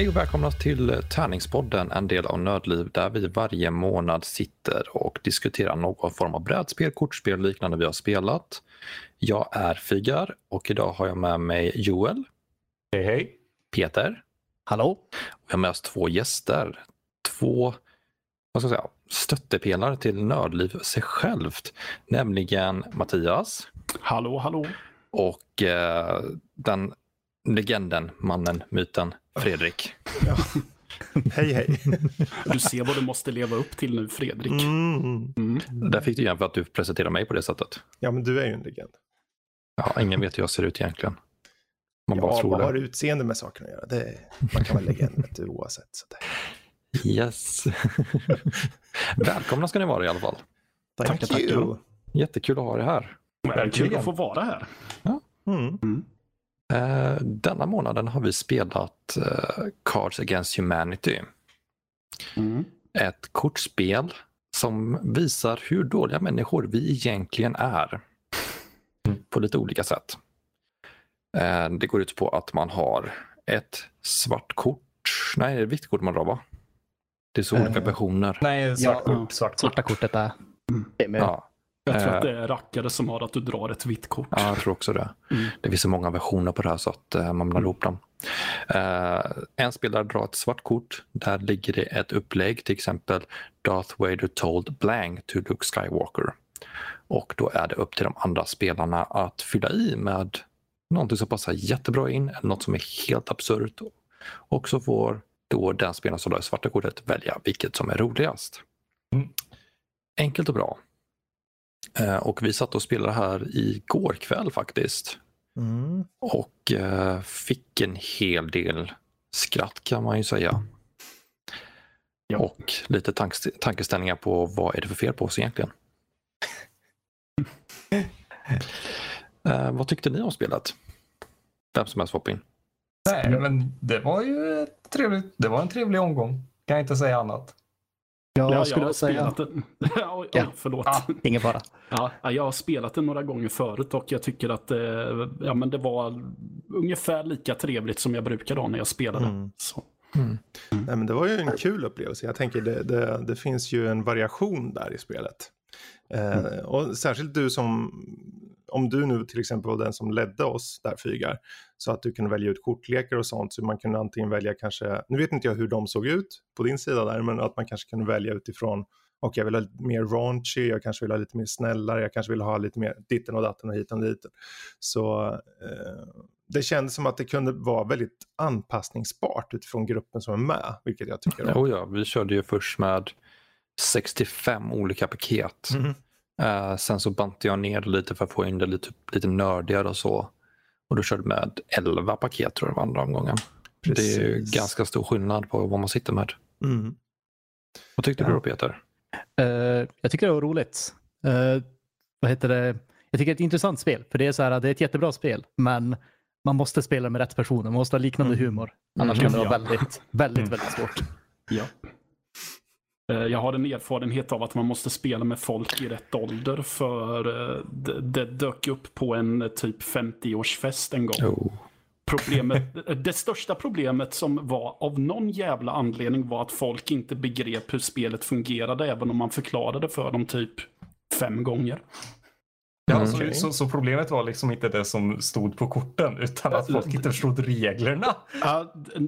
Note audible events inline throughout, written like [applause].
Hej och välkomna till Tärningspodden, en del av Nördliv där vi varje månad sitter och diskuterar någon form av brädspel, kortspel och liknande vi har spelat. Jag är Figar och idag har jag med mig Joel. Hej hej. Peter. Hallå. Vi har med oss två gäster. Två vad ska jag säga, stöttepelare till Nördliv sig självt. Nämligen Mattias. Hallå, hallå. Och eh, den legenden, mannen, myten, Fredrik. Ja. [laughs] hej hej. Du ser vad du måste leva upp till nu Fredrik. Mm. Mm. Där fick du igen för att du presenterar mig på det sättet. Ja men du är ju en legend. Ja, ingen vet hur jag ser ut egentligen. Man ja, bara tror vad det. har utseende med saken att göra? Det, man kan vara legend du, oavsett. Så det. Yes. [laughs] Välkomna ska ni vara i alla fall. Thank Tackar, you. Jättekul att ha er här. Kul att få vara här. Mm. Eh, denna månaden har vi spelat eh, Cards Against Humanity. Mm. Ett kortspel som visar hur dåliga människor vi egentligen är. På lite olika sätt. Eh, det går ut på att man har ett svart kort. Nej, det är vitt kort man drar va? Det är så olika versioner. Nej, svart Ja. kort. Svart Svarta kortet är... med. Ja, Jag tror Eh. att det är rackare som har att du drar ett vitt kort. ja, jag tror också det. Mm. Det finns så många versioner på det här så att eh, man blandar ihop dem. Eh, en spelare drar ett svart kort. Där ligger det ett upplägg, till exempel Darth Vader told Blank to Luke Skywalker. Och då är det upp till de andra spelarna att fylla i med någonting som passar jättebra in något som är helt absurt. Och så får då den spelaren som drar det svarta kortet välja vilket som är roligast. Mm. Enkelt och bra. Eh, och vi satt och spelade här igår kväll faktiskt. Mm. Och eh, fick en hel del skratt kan man ju säga. Ja. Och lite tank- tankeställningar på vad är det för fel på oss egentligen. [laughs] eh, vad tyckte ni om spelet? Vem som helst hoppa in. Nej, men det var ju trevligt, det var en trevlig omgång. Kan jag inte säga annat. Jag Ja, skulle jag har säga... spelat [laughs] oj, Ja. oj, förlåt. Ah. Ingen fara. Ja, jag har spelat det några gånger förut och jag tycker att eh, ja, men det var ungefär lika trevligt som jag brukar ha när jag spelade. Mm. Så. Nej, men det var ju en kul upplevelse. Jag tänker det, det, det finns ju en variation där i spelet. Eh, och särskilt du som, om du nu till exempel var den som ledde oss där Fygar, så att du kunde välja ut kortlekar och sånt, så man kunde antingen välja kanske, nu vet inte jag hur de såg ut på din sida där, men att man kanske kunde välja utifrån, och jag vill ha lite mer raunchy, jag kanske vill ha lite mer snällare, jag kanske vill ha lite mer ditten och datten och hit och dit. Så eh, det kändes som att det kunde vara väldigt anpassningsbart utifrån gruppen som är med, vilket jag tycker om. Oh ja, vi körde ju först med 65 olika paket. Mhm. Eh, sen så bantade jag ner det lite för att få in det lite, lite nördigare och så. Och då körde med 11 paket tror jag det var andra omgången. Det är ju Precis. ganska stor skillnad på vad man sitter med. Mm. Vad tyckte Ja. du då Peter? Eh, jag tycker det var roligt. Eh, vad heter det? Jag tycker det är ett intressant spel. För det är så här, det är ett jättebra spel. Men man måste spela med rätt personer. Man måste ha liknande Mm. humor. Annars Mm. kan det vara väldigt, [laughs] väldigt, Mm. väldigt svårt. Ja. Eh, Jag har en erfarenhet av att man måste spela med folk i rätt ålder för eh, det, det dök upp på en eh, typ 50-årsfest en gång. Oh. Problemet, [laughs] det största problemet som var av någon jävla anledning var att folk inte begrep hur spelet fungerade även om man förklarade för dem typ fem gånger. Ja, Mm. så, Okej. så, så problemet var liksom inte det som stod på korten utan att folk inte förstod reglerna.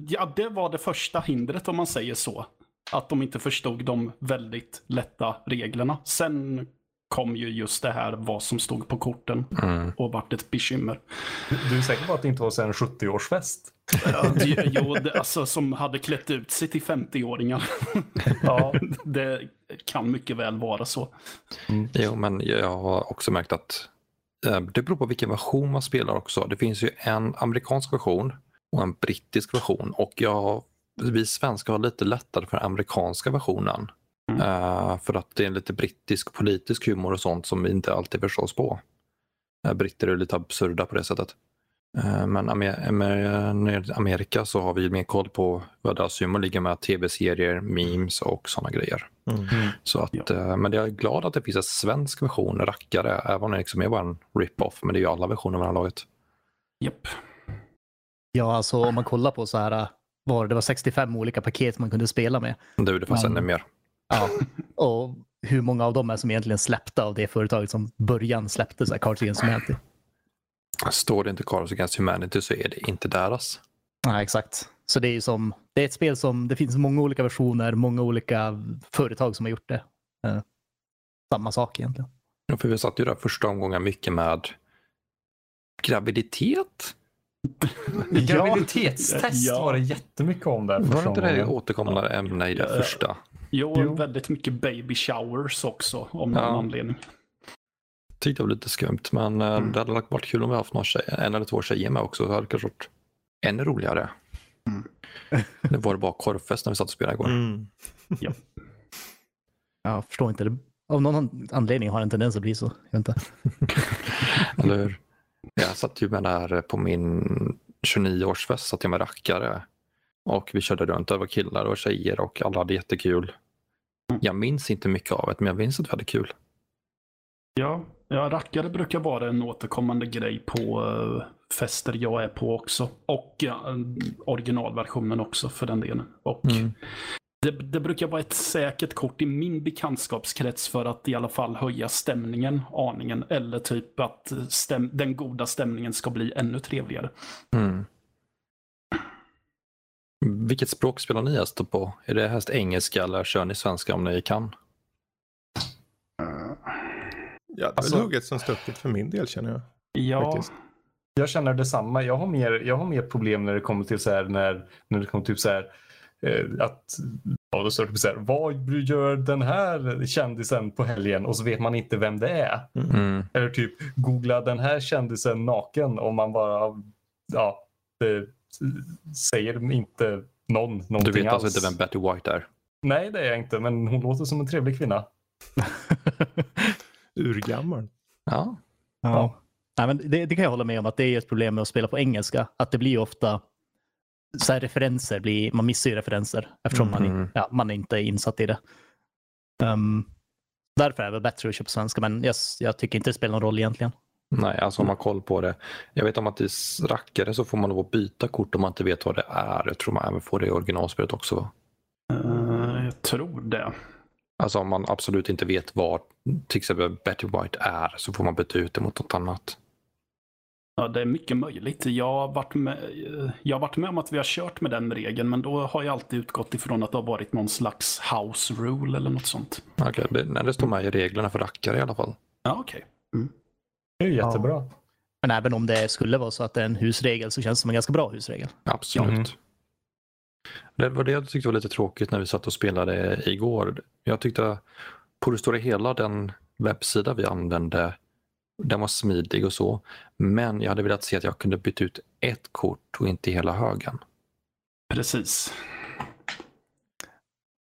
Ja, det var det första hindret om man säger så. Att de inte förstod de väldigt lätta reglerna. Sen kom ju just det här vad som stod på korten Mm. och vart ett bekymmer. Du är säker på att det inte var en 70-årsfest? Ja, det- Jo, det, alltså som hade klätt ut sig till 50-åringar. [laughs] Ja. Det kan mycket väl vara så. Jo, men jag har också märkt att eh, det beror på vilken version man spelar också. Det finns ju en amerikansk version och en brittisk version och jag, vi svenskar har lite lättare för den amerikanska versionen. Mm. Eh, för att det är lite brittisk politisk humor och sånt som vi inte alltid förstår oss på. Uh, britter är lite absurda på det sättet. Eh, men Amer- Amer- nere i Amerika så har vi mer koll på vad deras humor ligger med tv-serier, memes och sådana grejer. Mm. Så att, eh, Men jag är glad att det finns en svensk version, rackare, även om det liksom är bara en rip-off. Men det är ju alla versioner man har laget. Japp. Ja, alltså om man kollar på så här var det var 65 olika paket man kunde spela med. Du, det fanns ännu mer. Ja. Och hur många av dem är som egentligen släppta av det företaget som början släppte så här Cards Against Humanity. Står det inte Cards Against Humanity så är det inte deras. Ja, exakt. Så det är ju som, det är ett spel som, det finns många olika versioner, många olika företag som har gjort det. Eh, samma sak egentligen. Ja, För vi satt ju där första omgången mycket med graviditet. Graviditetstest Ja. var det jättemycket om där. Var det inte det återkommande ämne i det Ja. första? Jo, Jo. väldigt mycket baby showers också om någon Ja. anledning. Tyckte jag var lite skumt, men eh, Mm. det hade varit kul om vi haft någon tjej, en eller två tjejer med också. Det hade kanske varit ännu roligare. Mm. [laughs] Det var det bara korvfest när vi satt och spelade igår. Mm. Jag förstår inte. Det, av någon anledning har det en tendens att bli så. Jag vet inte. [laughs] Eller hur? Jag satt ju med där på min 29-årsfest, satt jag med rackare. Och vi körde runt, det var killar och tjejer och alla hade jättekul. Jag minns inte mycket av det, men jag minns att vi hade kul. Ja, ja, rackare brukar vara en återkommande grej på eh, fester jag är på också. Och ja, originalversionen också för den delen. Och Mm. Det, det brukar vara ett säkert kort i min bekantskapskrets för att i alla fall höja stämningen aningen. Eller typ att eh, stäm, den goda stämningen ska bli ännu trevligare. Mm. Vilket språk spelar ni helst på? Är det helst engelska eller kör ni svenska om ni kan? Ja, det är Alltså- väl hugget som stucket för min del känner jag. Ja, Faktiskt. Jag känner detsamma. Jag har mer, jag har mer problem när det kommer till så här när, när det kommer till så här eh, att ja, då står det typ så här, vad gör den här kändisen på helgen och så vet man inte vem det är. Mm. Eller typ googla den här kändisen naken och man bara ja, det säger inte någon någonting Du vet alls. alltså inte vem Betty White är? Nej, det är jag inte, men hon låter som en trevlig kvinna. [laughs] Urgammal. Ja. Ja. Nej, men det, det kan jag hålla med om att det är ett problem med att spela på engelska. Att det blir ofta så här referenser, blir, man missar ju referenser eftersom man, Mm. i- ja, man är inte är insatt i det. Um, därför är det väl bättre att köpa svenska, men jag, jag tycker inte det spelar någon roll egentligen. Nej, alltså om man har koll på det. Jag vet om att i rackare så får man lov att byta kort om man inte vet vad det är. Jag tror man även får det i originalspelet också. va? eh, jag tror det. Alltså om man absolut inte vet vad till exempel Betty White är så får man byta ut det mot något annat. Ja, det är mycket möjligt. Jag har, varit med, jag har varit med om att vi har kört med den regeln, men då har jag alltid utgått ifrån att det har varit någon slags house rule eller något sånt. Okej, det, nej, det står med i reglerna för rackare i alla fall. Ja, okej. Det är ju jättebra. Men även om det skulle vara så att det är en husregel så känns det som en ganska bra husregel. Absolut. Mhm. Det var det jag tyckte var lite tråkigt när vi satt och spelade igår. Jag tyckte på det stora hela den webbsida vi använde, den var smidig och så. Men jag hade velat se att jag kunde byta ut ett kort och inte hela högen. Precis.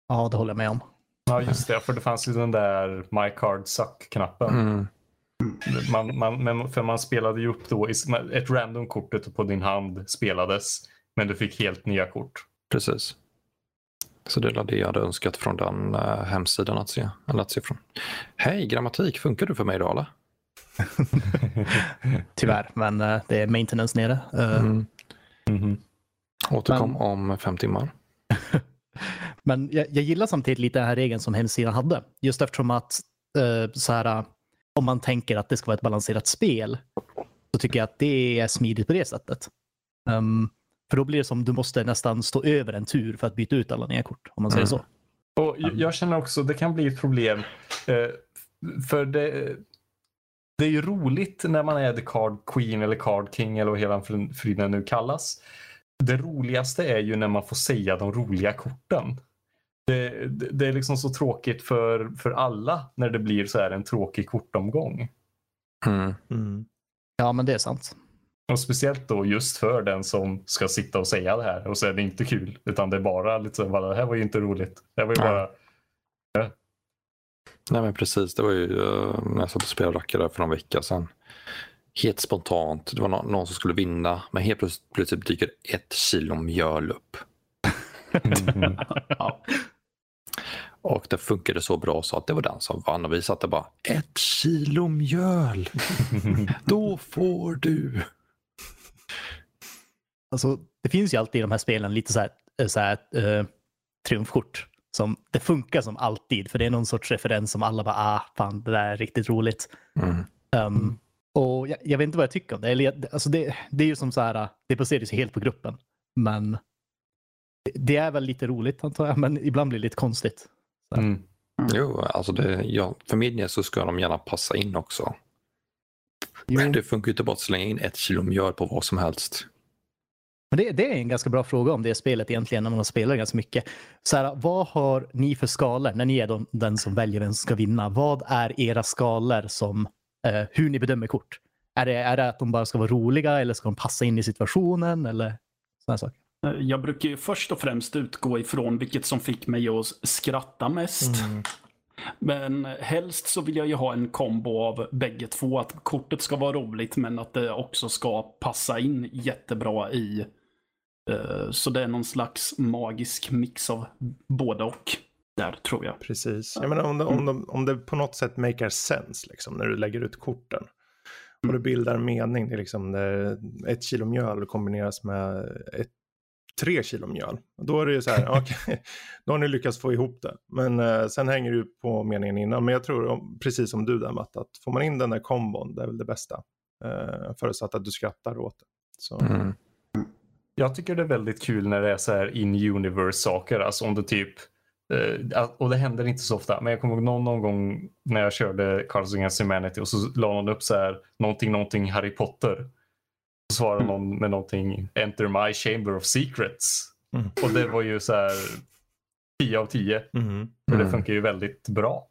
Ja, det håller jag med om. Ja, just det. För det fanns ju den där My Card Suck-knappen. Mm. Man, man, men för man spelade ju upp då, ett random kortet på din hand spelades, men du fick helt nya kort. Precis. Så det var det jag hade önskat från den uh, hemsidan att se. Eller att se från. Hej, grammatik, funkar du för mig idag eller? [laughs] Tyvärr, men eh, det är maintenance nere. Eh, Mm. Mhm. Återkom Men- om fem timmar. [laughs] Men jag, jag gillar samtidigt lite den här regeln som hemsidan hade. Just eftersom att eh, så här, om man tänker att det ska vara ett balanserat spel så tycker jag att det är smidigt på det sättet. Ehm, för då blir det som du måste nästan stå över en tur för att byta ut alla nya kort, om man säger Mm. så. Och jag känner också det kan bli ett problem. Eh, för det, det är ju roligt när man är the card queen eller card king eller vad hela fr- friden nu kallas. Det roligaste är ju när man får säga de roliga korten. Det, det, det är liksom så tråkigt för, för alla när det blir så här en tråkig kortomgång. Mm. Mm. Ja, men det är sant. Och speciellt då just för den som ska sitta och säga det här och så är det inte kul utan det är bara lite så bara, det här var ju inte roligt. Det här var ju bara Nej men precis, det var ju uh, när jag satt och spelade rackare för någon vecka sedan. Helt spontant, det var någon, någon som skulle vinna men helt plötsligt, plötsligt dyker ett kilo mjöl upp. Mhm. [laughs] Ja. Och det funkade så bra så att det var den som vann och vi satte bara ett kilo mjöl. [laughs] Då får du. Alltså, det finns ju alltid i de här spelen lite så här eh, så här, eh, triumfkort. Som, det funkar som alltid, för det är någon sorts referens som alla bara, ah, fan, det där är riktigt roligt. Mm. Um, och jag, jag, vet inte vad jag tycker om det. Eller, alltså det, det är ju som så här, det baseras ju helt på gruppen. Men det, är väl lite roligt antar jag, men ibland blir det lite konstigt. Mm. Jo, alltså det, ja, för min del så ska de gärna passa in också. Jo. Det funkar ju inte bara att slänga in ett kilo mjöl på vad som helst. Men det, det är en ganska bra fråga om det spelet egentligen när man har spelat ganska mycket. Så här, vad har ni för skalor när ni är de, den som väljer vem som ska vinna? Vad är era skalor som eh, hur ni bedömer kort? Är det, är det att de bara ska vara roliga eller ska de passa in i situationen eller sådana saker? Eh, Jag brukar ju först och främst utgå ifrån vilket som fick mig att skratta mest. Mm. Men helst så vill jag ju ha en kombo av bägge två. Att kortet ska vara roligt men att det också ska passa in jättebra i. eh, Så det är någon slags magisk mix av båda och. Där tror jag. Precis. Jag menar, om, det, om, de, om det på något sätt makar sense liksom, när du lägger ut korten. Och det bildar en mening. Det är liksom när ett kilo mjöl kombineras med ett, tre kilo mjöl. Då är det ju så här, [laughs] okej, då har ni lyckats få ihop det. Men eh, sen hänger ju på meningen innan. Men jag tror, precis som du där Matt, att får man in den där kombon, det är väl det bästa. Eh, förutsatt att du skrattar åt det. Så, Mm. Jag tycker det är väldigt kul när det är så här in-universe saker. Alltså om det typ eh, och det händer inte så ofta, men jag kommer ihåg någon, någon gång när jag körde Cards Against Humanity och så la någon upp så här någonting, någonting Harry Potter. Så svarade någon med någonting Enter my chamber of secrets. Mm. Och det var ju så här 10 av 10. Mhm, För det Mm. funkar ju väldigt bra.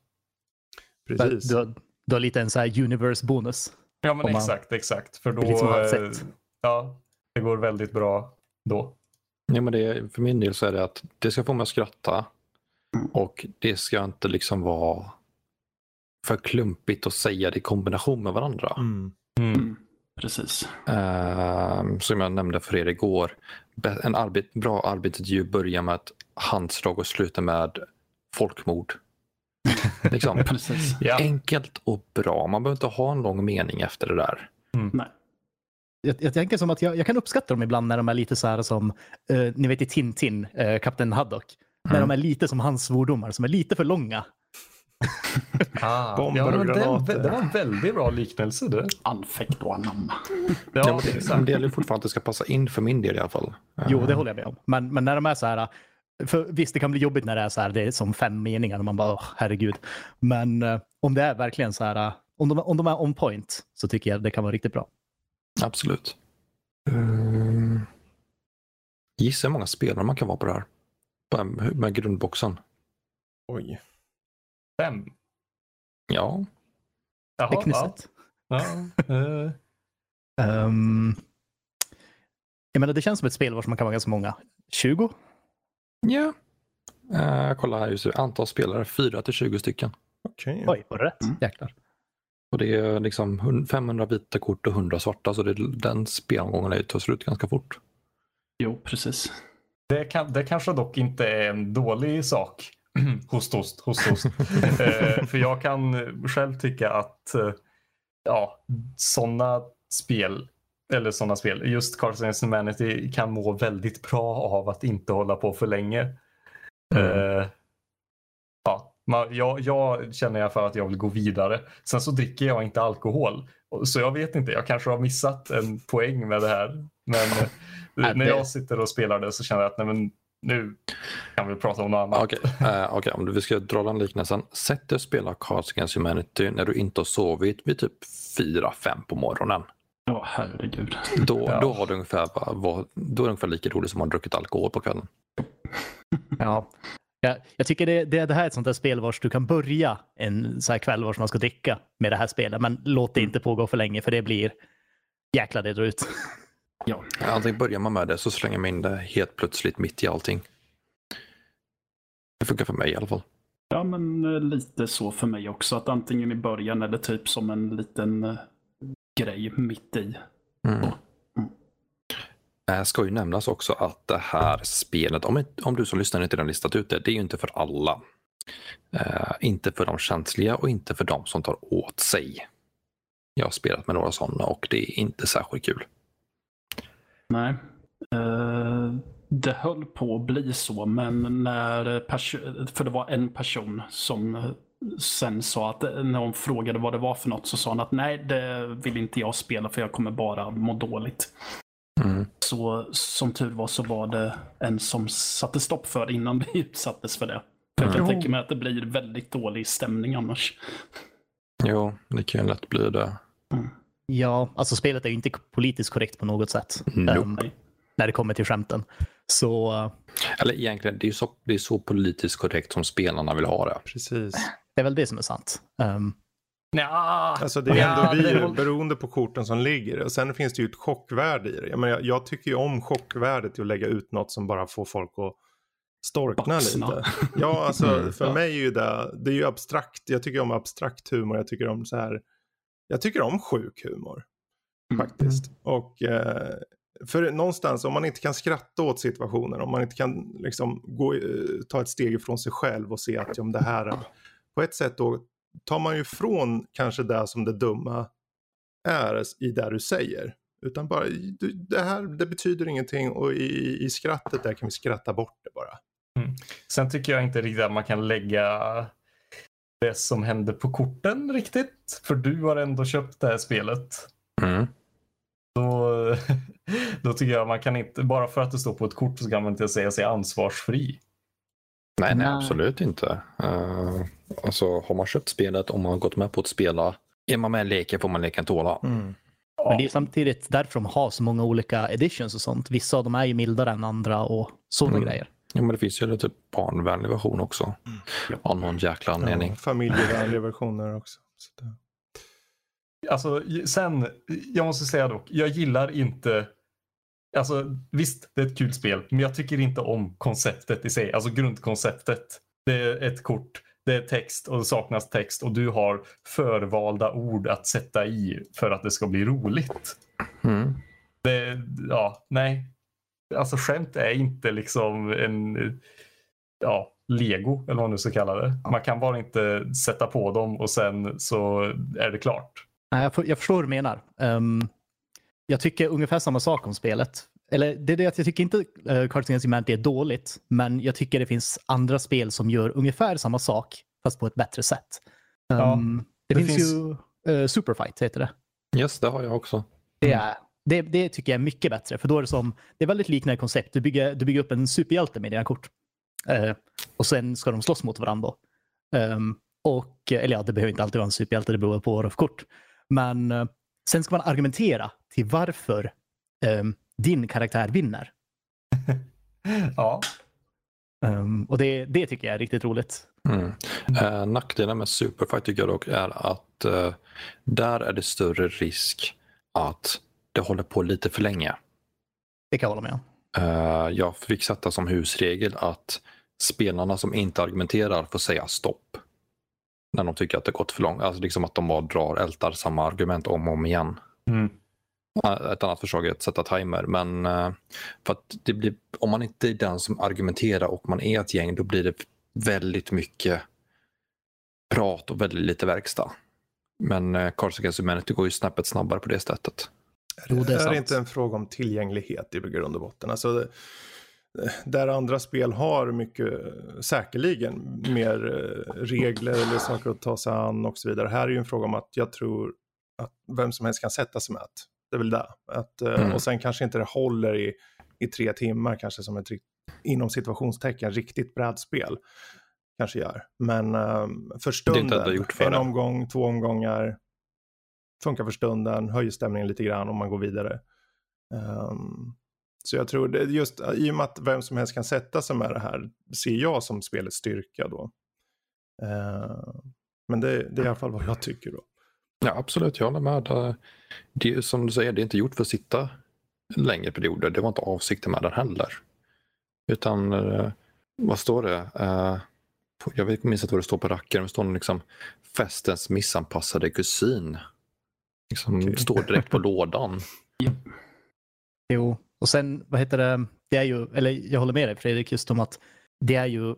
precis. Du, har- du har lite en så här universe bonus. Ja men exakt, exakt. För då, eh, ja, det går väldigt bra då. Ja, men det, för min del så är det att det ska få mig att skratta och det ska inte liksom vara för klumpigt att säga det i kombination med varandra. Mm. Mm. Precis. Ehm, som jag nämnde för er igår, en arbet, bra arbetsintervju börjar med ett handslag och slutar med folkmord. liksom, [laughs] Precis. Ja. Enkelt och bra, man behöver inte ha en lång mening efter det där. Nej. Jag, jag tänker som att jag, jag kan uppskatta dem ibland när de är lite så här som, eh, ni vet i Tintin, uh, Kapten Haddock. När Mm. de är lite som hans svordomar som är lite för långa. [laughs] Ah, Bomber ja, och men det, granater. det var en väldigt bra liknelse det. Anfäkt och anamma. Ja, det, exakt. det gäller fortfarande att det ska passa in för min del i alla fall. Jo, det Ehm, håller jag med om. Men, men när de är så här, för visst det kan bli jobbigt när det är så här, det är som fem meningar och man bara, åh, herregud. Men eh, om det är verkligen så här, om de, om de är on point så tycker jag det kan vara riktigt bra. Absolut. Um, gissa hur många spelare man kan vara på det här. Med- grundboxen. Oj. Fem. Ja, Jaha, Tekniskt Ja. Ja, eh, [laughs] Ehm, jag menar, det känns som ett spel vars man kan vara ganska många. 20? ja. Uh, jag kollar här just nu. Antal spelare 4 till 20 stycken. Okej. Oj, var det rätt? Mm. Jäklar. Och det är liksom hun- 500 vita kort och 100 svarta så det, den spelomgången är tar slut ganska fort. Jo, precis. det, kan, det kanske dock inte är en dålig sak. host, host, host, host. eh, för jag kan själv tycka att eh, ja, sådana spel, eller sådana spel, just Cards Against Humanity kan må väldigt bra av att inte hålla på för länge. Mm. Eh, man, jag, jag känner i alla fall att jag vill gå vidare. Sen så dricker jag inte alkohol. Så jag vet inte, jag kanske har missat en poäng med det här. Men [laughs] eh, Nej, när det- jag sitter och spelar det så känner jag att nej, men, nu kan vi prata om något annat. Okej, eh, okej, om du- vi ska dra den liknelsen. Sätt dig och spela Cards Against Humanity när du inte har sovit vid typ 4-5 på morgonen. Ja, herregud. Då, Ja. då, har du ungefär, då är det ungefär lika roligt som att ha druckit alkohol på kvällen. Ja. Jag, jag tycker det, det, det här är ett sånt där spel vars du kan börja en så här kväll vars man ska dricka med det här spelet. Men låt det inte pågå för länge för det blir jäklar det drar ut. Ja. Antingen börjar man med det så slänger man in det helt plötsligt mitt i allting. Det funkar för mig i alla fall. Ja, men eh, lite så för mig också. Att antingen i början eller typ som en liten eh, grej mitt i. Mm. Eh, ska ju nämnas också att det här spelet, om, om du som lyssnar inte redan listat ut det, det är ju inte för alla. Eh, inte för de känsliga och inte för de som tar åt sig. Jag har spelat med några sådana och det är inte särskilt kul. Nej. Uh, Det höll på att bli så, men när för det var en person som sen sa att när hon frågade vad det var för något så sa hon att nej, det vill inte jag spela för jag kommer bara må dåligt. Mm. Så som tur var så var det en som satte stopp för det innan [laughs] vi utsattes för det. För jag kan Mm. tänka mig att det blir väldigt dålig stämning annars. Jo, det kan ju lätt bli det. Ja, alltså spelet är ju inte politiskt korrekt på något sätt. Nope. ehm, när det kommer till skämten. Så eh, Eller egentligen, det är ju så, det är så politiskt korrekt som spelarna vill ha det. Precis. det är väl det som är sant. Ehm, Nja, Alltså det är Ja, ändå vi det- beroende på korten som ligger. Och sen finns det ju ett chockvärde i det. Jag, menar, jag, jag tycker ju om chockvärdet i att lägga ut något som bara får folk att storkna Baxna. lite. Ja, alltså Mm, för ja. mig är ju det, det är ju abstrakt. Jag tycker om abstrakt humor. Jag tycker om så här, jag tycker om sjuk humor. Mm. Faktiskt. Och eh, för någonstans om man inte kan skratta åt situationen, om man inte kan liksom gå, eh, ta ett steg ifrån sig själv och se att men det här, på ett sätt då tar man ju ifrån kanske det som det dumma är i det du säger. Utan bara, det här det betyder ingenting och i, i skrattet där kan vi skratta bort det bara. Sen tycker jag inte riktigt att man kan lägga det som händer på korten riktigt. För du har ändå köpt det här spelet. Mm. Då, [laughs] då tycker jag man kan inte, bara för att det står på ett kort så kan man inte säga sig ansvarsfri. Nej, nej, Nej. absolut inte. Uh, alltså, har man köpt spelet och man har gått med på att spela, är man med i leken får man leken tåla. Men det är samtidigt därför de har så många olika editions och sånt. Vissa av dem är ju mildare än andra och sådana Mm. grejer. Ja, men det finns ju en typ barnvänlig version också. Av någon jäkla anledning. Ja, familjevänliga versioner också. Så det, Alltså, sen, jag måste säga dock, jag gillar inte Alltså visst, det är ett kul spel, men jag tycker inte om konceptet i sig. Alltså grundkonceptet. Det är ett kort, det är text och det saknas text och du har förvalda ord att sätta i för att det ska bli roligt. Mm. Det, ja, nej. Alltså skämt är inte liksom en ja, lego eller vad man nu ska kalla det. Man kan bara inte sätta på dem och sen så är det klart. Nej, jag, för- jag förstår vad du menar. Ehm, jag tycker ungefär samma sak om spelet. Eller det är det att jag tycker inte uh, Cards Against Humanity är dåligt, men jag tycker det finns andra spel som gör ungefär samma sak, fast på ett bättre sätt. Ja, Ehm, det, det finns, finns- ju uh, Superfight, heter det. Yes, det har jag också. Det, är, det, det tycker jag är mycket bättre, för då är det som, det är väldigt liknande koncept. Du bygger, du bygger upp en superhjälte med dina kort. Eh, och sen ska de slåss mot varandra. Ehm, och, eller ja, det behöver inte alltid vara en superhjälte, det beror på vad du har för kort. Men eh, sen ska man argumentera till varför ehm, din karaktär vinner. [laughs] Ja, Ehm, och det, det tycker jag är riktigt roligt. Mm. Eh, nackdelen med Superfight tycker jag dock är att eh, där är det större risk att det håller på lite för länge. Det kan jag hålla med om. Eh, jag fick sätta som husregel att spelarna som inte argumenterar får säga stopp. När de tycker att det gått för långt. Alltså liksom att de bara drar, ältar samma argument om och om igen. mm. Ett annat förslag är att sätta timer. Men eh, för att det blir, om man inte är den som argumenterar och man är ett gäng då blir det väldigt mycket prat och väldigt lite verkstad. Men eh, Cards Against Humanity går ju snäppet snabbare på det sättet. Jo, det är är det inte en fråga om tillgänglighet i grund och botten? Alltså, eh, där andra spel har mycket, säkerligen, mer regler eller saker att ta sig an och så vidare. Här är ju en fråga om att jag tror att vem som helst kan sätta sig med det. Är väl det. Att, eh, Mm. Och sen kanske inte det håller i, i tre timmar, kanske som ett inom situationstecken riktigt brädspel. Kanske gör. Men um, för stunden, för en det. omgång, två omgångar, funkar för stunden, höjer stämningen lite grann om man går vidare. Ehm, så jag tror det, just i och med att vem som helst kan sätta sig med det här ser jag som spelets styrka då. Ehm, men det, det är i alla fall vad jag tycker då. Ja, absolut, jag håller med. Det är som du säger, det är inte gjort för att sitta längre perioder. Det var inte avsikten med den heller. Utan, eh, vad står det? Eh, Jag minns inte vad det står på rackaren, det står liksom festens missanpassade kusin. Liksom, Okej. Står direkt på [laughs] lådan. Jo, och sen vad heter det? Det är ju, eller jag håller med dig Fredrik, just om att det är ju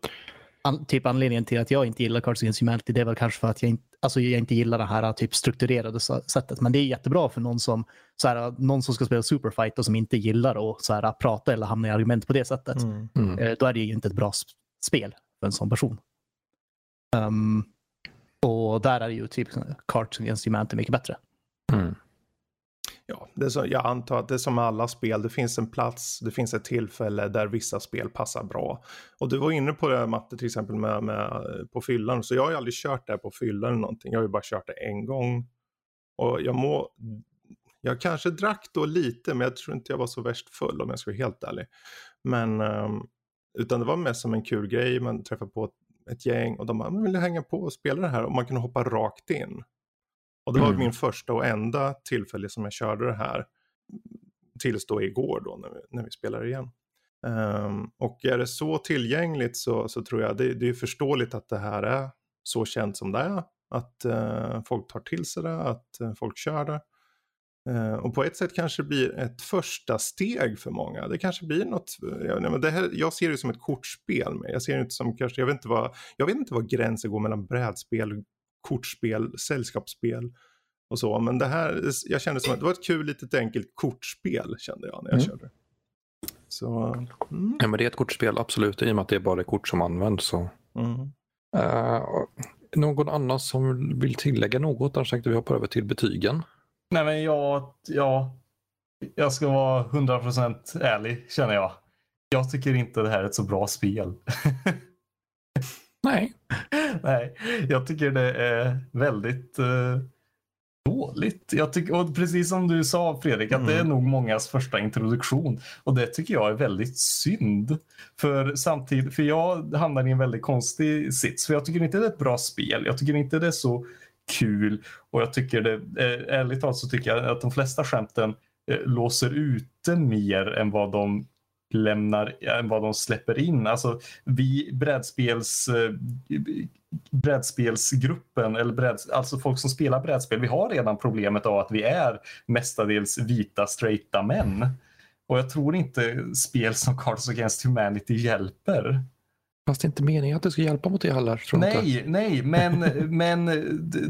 an, typ anledningen till att jag inte gillar Cards Against Humanity det är väl kanske för att jag inte, alltså jag inte gillar det här typ strukturerade sättet. Men det är jättebra för någon som, så här, någon som ska spela Superfight och som inte gillar att så här, prata eller hamna i argument på det sättet. Mm. Mm. Eh, Då är det ju inte ett bra sp- spel för en sån person. Ehm, och där är ju typ Cards Against Humanity mycket bättre. Mm. Ja, det är så, jag antar att det är som med alla spel. Det finns en plats, det finns ett tillfälle där vissa spel passar bra. Och du var inne på det Matte till exempel med, med, på fyllan. Så jag har ju aldrig kört det här på fyllan eller någonting. Jag har ju bara kört det en gång. Och jag må... Jag kanske drack då lite, men jag tror inte jag var så värst full om jag ska vara helt ärlig. Men, ehm, utan det var mest som en kul grej. Man träffade på ett, gäng och de bara, "Men vill du hänga på och spela det här? Och man kunde hoppa rakt in. Och det var Mm. min första och enda tillfälle som jag körde det här. Tills då igår då när vi, när vi spelar igen. Ehm, och är det så tillgängligt så, så tror jag det, det är förståeligt att det här är så känt som det är. Att eh, folk tar till sig det, att eh, folk kör det. Eh, och på ett sätt kanske det blir ett första steg för många. Det kanske blir något, jag, nej, men det här, jag ser det som ett kortspel. Med. Jag ser det inte som kanske, jag vet inte vad, jag vet inte vad gränsen går mellan brädspel, kortspel, sällskapsspel och så. Men det här, jag kände som att det var ett kul litet enkelt kortspel kände jag när jag Mm. körde. Så, mm, Ja, men det är ett kortspel, absolut. I och med att det är bara kort som används. Så. mm. Eh, någon annan som vill tillägga något? Annars tänkte vi hoppa över till betygen. Nej men jag, ja, jag ska vara 100% ärlig känner jag. Jag tycker inte det här är ett så bra spel. [laughs] Nej. [laughs] Nej, jag tycker det är väldigt eh, dåligt. Jag tycker, och precis som du sa Fredrik, att det är Mm. nog mångas första introduktion. Och det tycker jag är väldigt synd. För samtidigt, för jag hamnar i en väldigt konstig sits. För jag tycker inte det är ett bra spel. Jag tycker inte det är så kul. Och jag tycker det, eh, ärligt talat så tycker jag att de flesta skämten eh, låser ute mer än vad de lämnar, än vad de släpper in. Alltså vi brädspels brädspelsgruppen, eller bräd, alltså folk som spelar brädspel, vi har redan problemet av att vi är mestadels vita straighta män. Och jag tror inte spel som Cards Against Humanity hjälper. Fast det är inte meningen att det ska hjälpa mot det. Tror jag inte. Nej, nej, men, [laughs] men,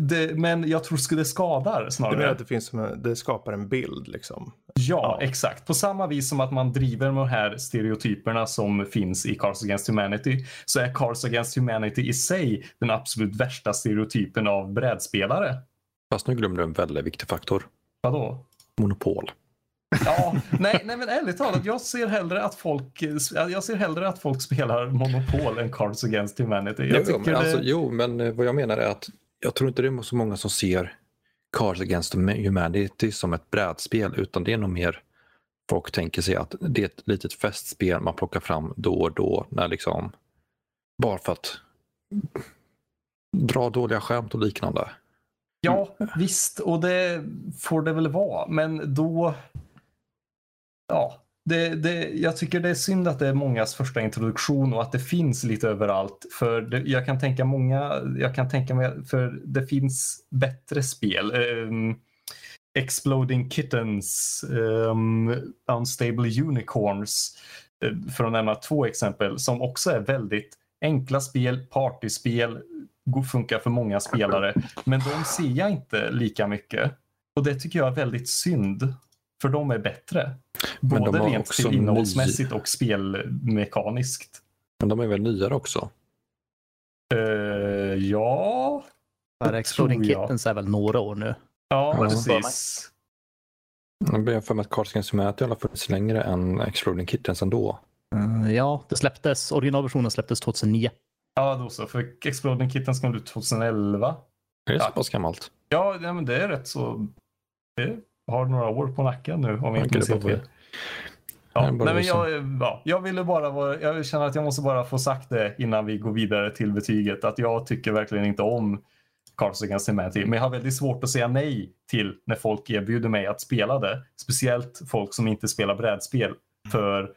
det, men jag tror det skadar snarare. att det, finns, det skapar en bild liksom? Ja, Ja. exakt. På samma vis som att man driver de här stereotyperna som finns i Cards Against Humanity så är Cards Against Humanity i sig den absolut värsta stereotypen av brädspelare. Fast nu glömde du en väldigt viktig faktor. Vadå? Monopol. Ja, nej, nej men ärligt talat, jag ser hellre att folk, jag ser hellre att folk spelar Monopol än Cards Against Humanity. Jag Jo, men alltså, det... jo, men eh, vad jag menar är att jag tror inte det är så många som ser Cards Against Humanity som ett brädspel utan det är nog mer folk tänker sig att det är ett litet festspel man plockar fram då och då när liksom bara för att dra dåliga skämt och liknande. Ja, visst, och det får det väl vara, men då... Ja, det, det, jag tycker det är synd att det är mångas första introduktion och att det finns lite överallt. För det, jag kan tänka många, jag kan tänka mig, för det finns bättre spel. Um, Exploding Kittens, um, Unstable Unicorns, eh, för att nämna två exempel, som också är väldigt enkla spel, partyspel, funkar för många spelare. Men de ser jag inte lika mycket. Och det tycker jag är väldigt synd. För de är bättre. Men de Både rent också till ny- innehållsmässigt och spelmekaniskt. Men de är väl nyare också? Eh, ja, För Exploding. Kittens är väl några år nu. ja Ja. precis. Jag börjar för mig att Cards Against Humanity har funnits längre än Exploding Kittens ändå. Eh, ja, det släpptes, originalversionen släpptes 2009. Ja, då så. För Exploding Kittens kom ut 2011. Är det Ja. så pass gammalt? Ja, ja, men det är rätt så... Det har några år på nacken nu om jag Ja, inte ser fel. Ja, nej, men jag, ja, jag ville bara vara, jag känner att jag måste bara få sagt det innan vi går vidare till betyget att jag tycker verkligen inte om Against Humanity. Men jag har väldigt svårt att säga nej till när folk erbjuder mig att spela det. Speciellt folk som inte spelar brädspel. För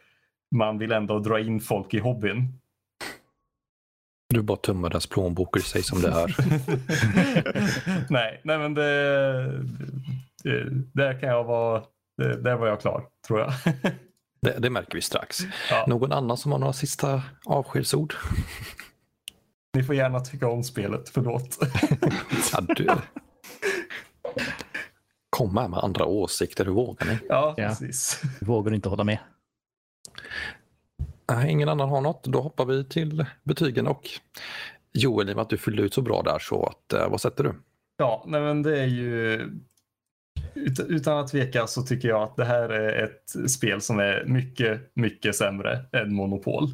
man vill ändå dra in folk i hobbyn. Du bara tummar deras plånbok och säger som det är. [laughs] nej, nej men det, där kan jag vara, det, där var jag klar tror jag. [laughs] Det, det märker vi strax. ja. Någon annan som har några sista avskedsord? Ni får gärna tycka om spelet, förlåt. [laughs] Ja, du. Komma med andra åsikter, hur vågar ni? Ja, Ja. precis. Vågar inte hålla med. Nej, ingen annan har något. Då hoppar vi till betygen och Joel, i och med att du fyllde ut så bra där, så att, eh, vad sätter du? Ja, nej men det är ju... ut- Utan att tveka så tycker jag att det här är ett spel som är mycket, mycket sämre än Monopol.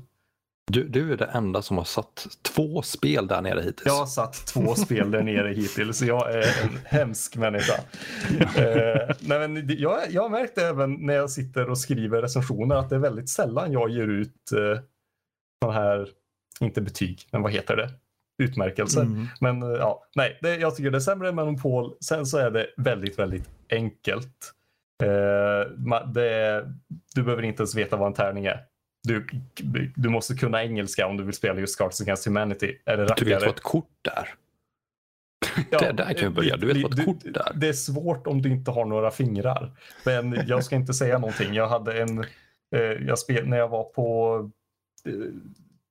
du? Du är det enda som har satt två spel där nere hittills. Jag har satt två spel där nere hittills, så jag är en hemsk människa. [laughs] Eh, nej men jag, jag har märkt även när jag sitter och skriver recensioner att det är väldigt sällan jag ger ut eh, sådana här, inte betyg, men vad heter det? Utmärkelser. Mm. Men eh, ja, nej, det, jag tycker det är sämre än Monopol. Sen så är det väldigt, väldigt enkelt. Eh, det, du behöver inte ens veta vad en tärning är. Du, du måste kunna engelska om du vill spela just Cards Against Humanity. Det Du vet vad ett kort är? Ja, [laughs] Det- där kan vi börja. Du vet vad ett kort är. Det är svårt om du inte har några fingrar. Men jag ska inte säga någonting. Jag hade en, eh, jag spel, när jag var på eh,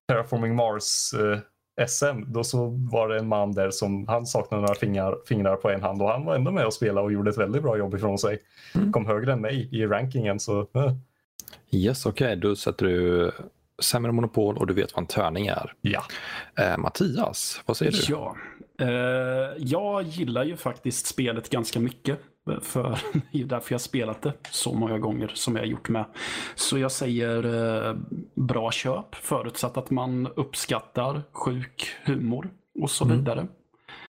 Terraforming Mars eh, SM, då så var det en man där som han saknade några fingrar, fingrar på en hand och han var ändå med och spelade och gjorde ett väldigt bra jobb ifrån sig. Mm. Kom högre än mig i rankingen så eh, Yes, okej. Då sätter du sämre monopol och du vet vad en tärning är. ja. Eh, Mattias, vad säger du? Ja, eh, jag gillar ju faktiskt spelet ganska mycket. För [laughs] det är därför jag spelat det så många gånger som jag har gjort med. Så jag säger eh, bra köp förutsatt att man uppskattar sjuk humor och så Mm. vidare.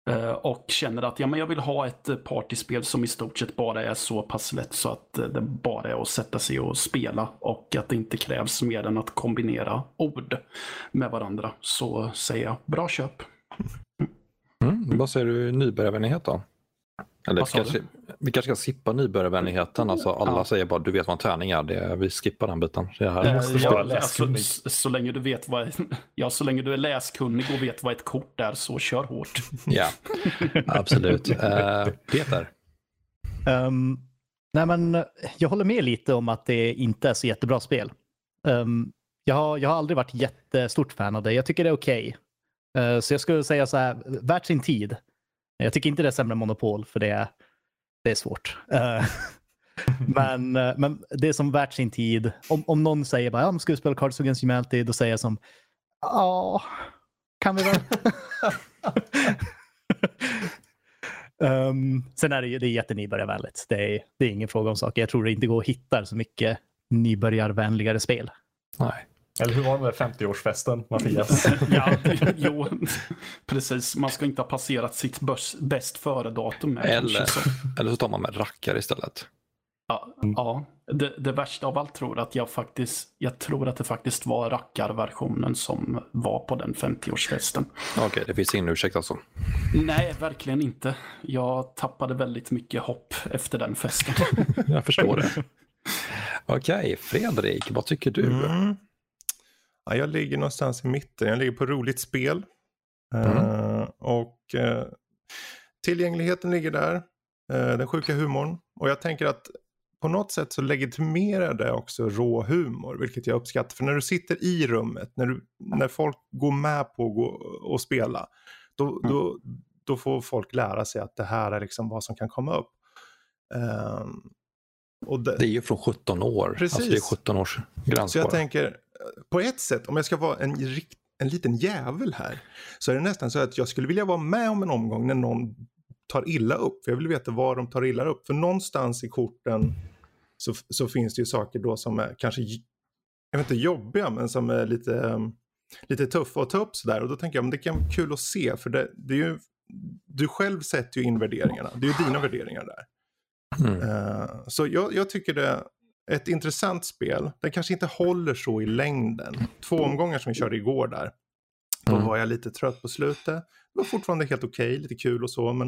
Eh, och känner att ja, men jag vill ha ett partyspel som i stort sett bara är så pass lätt så att eh, det bara är att sätta sig och spela och att det inte krävs mer än att kombinera ord med varandra. Så säger jag bra köp. Mm, vad säger du nybörjarvänlighet då? Eller vi kanske, vi kanske ska skippa nybörjarvänligheten. Alltså alla Ja. säger bara du vet vad en tärning är. Det, vi skippar den biten. Det här Eh, måste ja, vara alltså, läskunnig. s- så länge du vet vad, [laughs] ja, så länge du är läskunnig och vet vad ett kort är så kör hårt. [laughs] Ja, absolut. Eh, Peter, Ehm, nej men, eh, jag håller med lite om att det inte är så jättebra spel. Ehm, jag, har, jag har aldrig varit jättestort fan av det. Jag tycker det är okej. Eh, så jag skulle säga så här, värt sin tid. Jag tycker inte det är sämre än Monopol för det är, det är svårt. Eh, [laughs] men, eh, men det är som värt sin tid. Om, om någon säger bara, ja, ska vi spela Cards Against Humanity? Då säger jag som, ja, kan vi väl? Um, [laughs] sen är det ju det är jättenybörjarvänligt. Det är, det är ingen fråga om saker. Jag tror det inte går att hitta så mycket nybörjarvänligare spel. nej. Eller hur var det med 50-årsfesten, Mattias? [laughs] ja, jo, precis. Man ska inte ha passerat sitt börs, bäst före-datum. Eller, så. eller så tar man med rackare istället. Ja, ja. Det, det värsta av allt tror jag att jag faktiskt, jag tror att det faktiskt var rackarversionen som var på den 50-årsfesten. Okej, det finns ingen ursäkt alltså. Nej, verkligen inte. Jag tappade väldigt mycket hopp efter den festen. [laughs] Jag förstår det. [laughs] Okej, Fredrik, vad tycker du? Mm. Ja, jag ligger någonstans i mitten. Jag ligger på roligt spel. Mm. Eh, och eh, tillgängligheten ligger där. Eh, den sjuka humorn. Och jag tänker att på något sätt så legitimerar det också rå humor, vilket jag uppskattar. För när du sitter i rummet, när, du, när folk går med på att gå och spela, då, då, då får folk lära sig att det här är liksom vad som kan komma upp. Och det, Det är ju från 17 år. Precis. Alltså det är 17 års gräns så jag tänker, eh, på ett sätt, om jag ska vara en, en liten jävel här, så är det nästan så att jag skulle vilja vara med om en omgång när någon tar illa upp. För jag vill veta var de tar illa upp. För någonstans i korten så, så finns det ju saker då som är kanske, jag vet inte jobbiga, men som är lite, lite tuffa att ta upp sådär. Och då tänker jag, men det kan vara kul att se, för det, det är ju, du själv sätter ju in värderingarna. Det är ju dina värderingar där. Mm. Eh, så jag, jag tycker det ett intressant spel. Den kanske inte håller så i längden. Två omgångar som vi körde igår där. Då Mm. var jag lite trött på slutet. Det var fortfarande helt okej, lite kul och så, men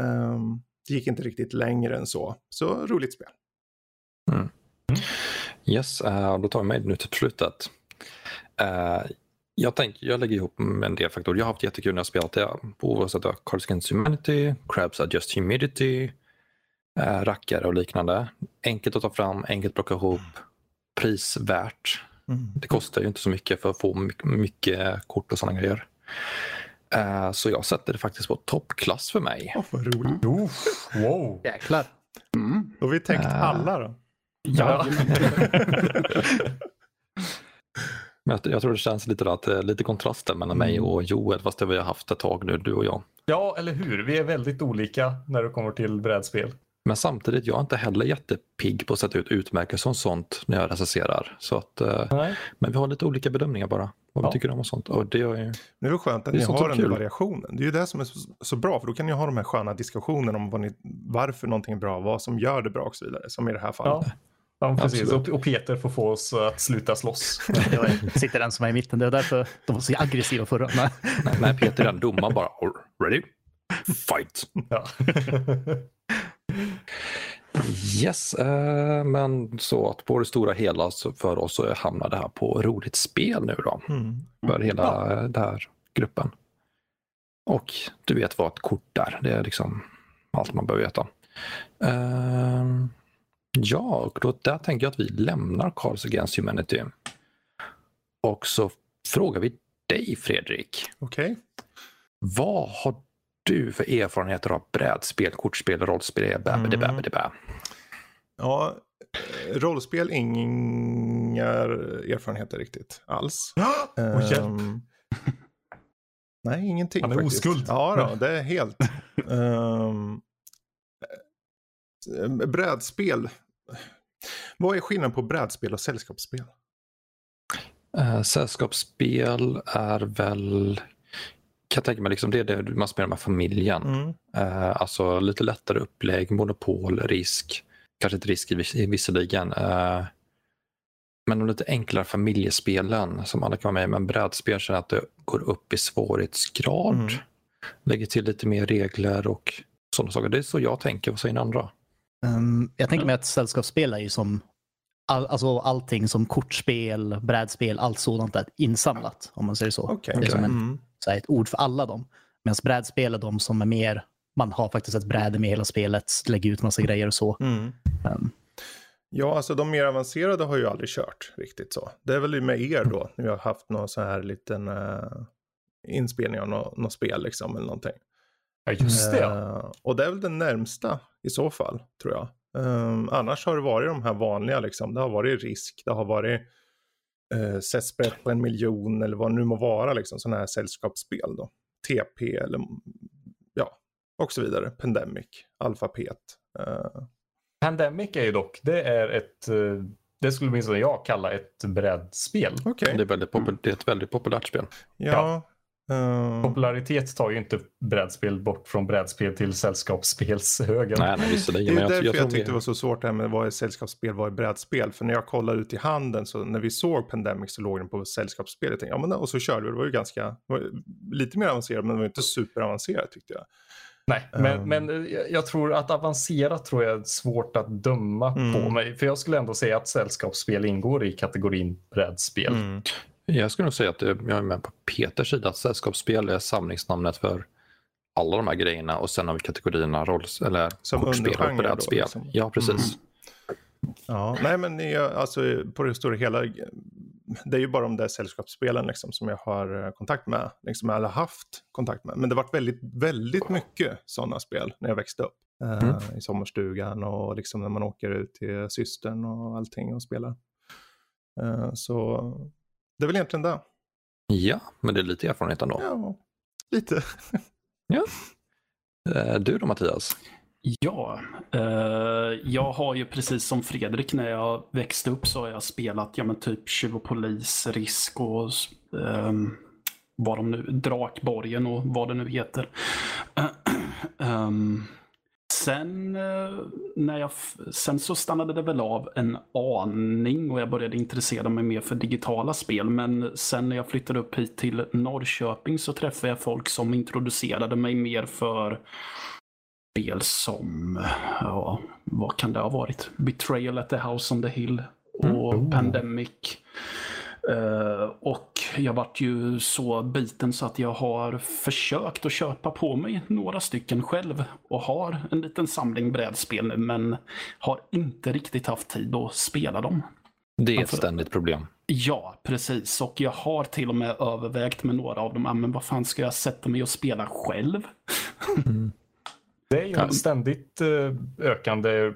ehm, det gick inte riktigt längre än så. Så roligt spel. Yes, eh, då tar vi mig nu till slutet. Eh, jag, tänker, jag lägger ihop en del faktorer. Jag har haft jättekul när jag spelat det. Oavsett om Cards Against Humanity, Crabs Adjust Humidity, eh, rackare och liknande. Enkelt att ta fram, enkelt att plocka ihop, prisvärt. Det kostar ju inte så mycket för att få mycket, kort och sådana grejer. Eh, Så jag sätter det faktiskt på toppklass för mig. Åh, vad roligt. Uff, wow. Jäklar. Mm. Då har vi täckt Äh. alla då. Ja, [laughs] Men jag, jag tror det känns lite, att, det är lite kontraster mellan mig och Joel, fast det vi har haft ett tag nu, du och jag. ja, eller hur? Vi är väldigt olika när det kommer till brädspel. Men samtidigt, jag är inte heller jättepigg på att sätta ut utmärkelser och sånt när jag recenserar. Så att, eh, Nej. men vi har lite olika bedömningar bara, vad Ja. vi tycker om och sånt. Och det är ju... Det är väl skönt att Det är ni har den variationen. Det är ju det som är så, så bra, för då kan ni ha de här sköna diskussionerna om vad ni, varför någonting är bra, vad som gör det bra och så vidare. Som i det här fallet. Ja, ja precis. Absolut. Och, och Peter får få oss att sluta slåss. [laughs] Jag sitter den som är i mitten. Det är därför de var så aggressiva förra. Nej. Nej, nej Peter är den domaren bara. Ready? Fight! ja. [laughs] Yes, eh, men så att på det stora hela för oss så hamnar det här på roligt spel nu då. Mm. För hela eh, den här gruppen. Och du vet vad ett kort är. Det är liksom allt man behöver veta. Ehm, ja, och då, där tänker jag att vi lämnar Cards Against Humanity. Och så frågar vi dig Fredrik. Okej. Vad har du för erfarenheter av brädspel, kortspel, rollspel? Bä, bä, bä, bä. Ja, eh, rollspel inga erfarenheter riktigt alls. Och hjälp. [laughs] Nej, ingenting Han är faktiskt. oskuld. Ja, då, det är helt. um, [laughs] brädspel. Vad är skillnaden på brädspel och sällskapsspel? Eh, sällskapsspel är väl, kan jag tänka mig, liksom det är det man spelar med familjen. Mm. Eh, alltså lite lättare upplägg, monopol, risk. Kanske inte risk i vis- i visserligen. Eh, men de lite enklare familjespelen som alla kan vara med i. Men brädspel känner att det går upp i svårighetsgrad. Mm. Lägger till lite mer regler och sådana saker. Det är så jag tänker. Vad säger ni andra? Um, jag tänker mig att sällskapsspel är ju som all, alltså allting som kortspel, brädspel, allt sådant är insamlat om man säger så. Okej. Det är som en, Mm. så här, ett ord för alla dem. Medan brädspel är de som är mer, man har faktiskt ett bräde med hela spelet, lägger ut massa grejer och så. Mm. Um, Ja, alltså de mer avancerade har ju aldrig kört riktigt så. Det är väl med er då, när vi har haft någon så här liten uh, inspelning av något, något spel liksom eller någonting. ja, just det. Eh, och det är väl den närmsta i så fall, tror jag. Um, annars har det varit de här vanliga, liksom. det har varit risk, det har varit uh, sätt sprätt på en miljon eller vad det nu må vara, liksom, sådana här sällskapsspel då. TP eller ja, och så vidare. Pandemic, Alfapet. Uh, Pandemic är ju dock, det är ett, eh, det skulle åtminstone jag kalla ett brädspel. Okej, Det, är väldigt popul- det är ett väldigt populärt spel. ja. Ehm, Popularitet tar ju inte brädspel bort från brädspel till sällskapsspelshögen. Nej, nej Det visserligen. är Men därför jag, jag, jag, tyckte det var så svårt det här med vad är sällskapsspel, vad är brädspel. För när jag kollade ut i handen så när vi såg Pandemic så låg den på sällskapsspel. Jag tänkte, ja, men, och så körde vi, det var ju ganska, det var lite mer avancerat men det var inte superavancerat tyckte jag. Nej, men, Um. men jag- jag tror att avancera tror jag är svårt att döma Mm. på. mig. För jag skulle ändå säga att sällskapsspel ingår i kategorin brädspel. Mm. Jag skulle nog säga att jag är med på Peters sida. Att sällskapsspel är samlingsnamnet för alla de här grejerna och sen har vi kategorierna rolls, eller Som kortspel och brädspel. liksom. Ja, precis. Ja, nej men ni, alltså på det stora hela, det är ju bara de där sällskapsspelen liksom, som jag har eh, kontakt med, liksom, eller haft kontakt med. Men det varit väldigt, väldigt mycket sådana spel när jag växte upp. Eh, Mm. I sommarstugan och liksom när man åker ut till systern och allting och spelar. Eh, så det är väl egentligen det. Ja, men det är lite erfarenhet ändå. Ja, lite. Eh, Du då Mattias? Ja, eh, jag har ju precis som Fredrik när jag växte upp så har jag spelat ja, men typ Tjuv och polis, Risk och eh, vad de nu, Drakborgen och vad det nu heter. [clears throat] Ehm, sen, eh, när jag, sen så stannade det väl av en aning och jag började intressera mig mer för digitala spel. Men sen när jag flyttade upp hit till Norrköping så träffade jag folk som introducerade mig mer för spel som, ja, vad kan det ha varit? Betrayal at the House on the Hill och Mm. Pandemic. Eh, och jag vart ju så biten så att jag har försökt att köpa på mig några stycken själv och har en liten samling brädspel nu men har inte riktigt haft tid att spela dem. Det är ett Varför? ständigt problem. Ja, precis. Och jag har till och med övervägt med några av dem. Ah, men vad fan ska jag sätta mig och spela själv? Det är ju en ständigt eh, ökande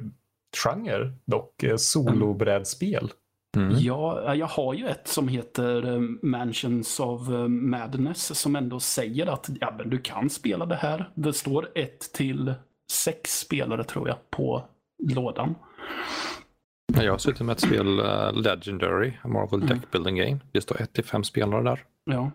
genre dock. eh, Solobrädspel. Mm. Ja, jag har ju ett som heter eh, Mansions of eh, Madness som ändå säger att ja, men du kan spela det här. Det står ett till sex spelare tror jag på lådan. Jag har suttit med ett spel, eh, Legendary, Marvel Mm. Deck Building Game. Det står ett till fem spelare där. Ja.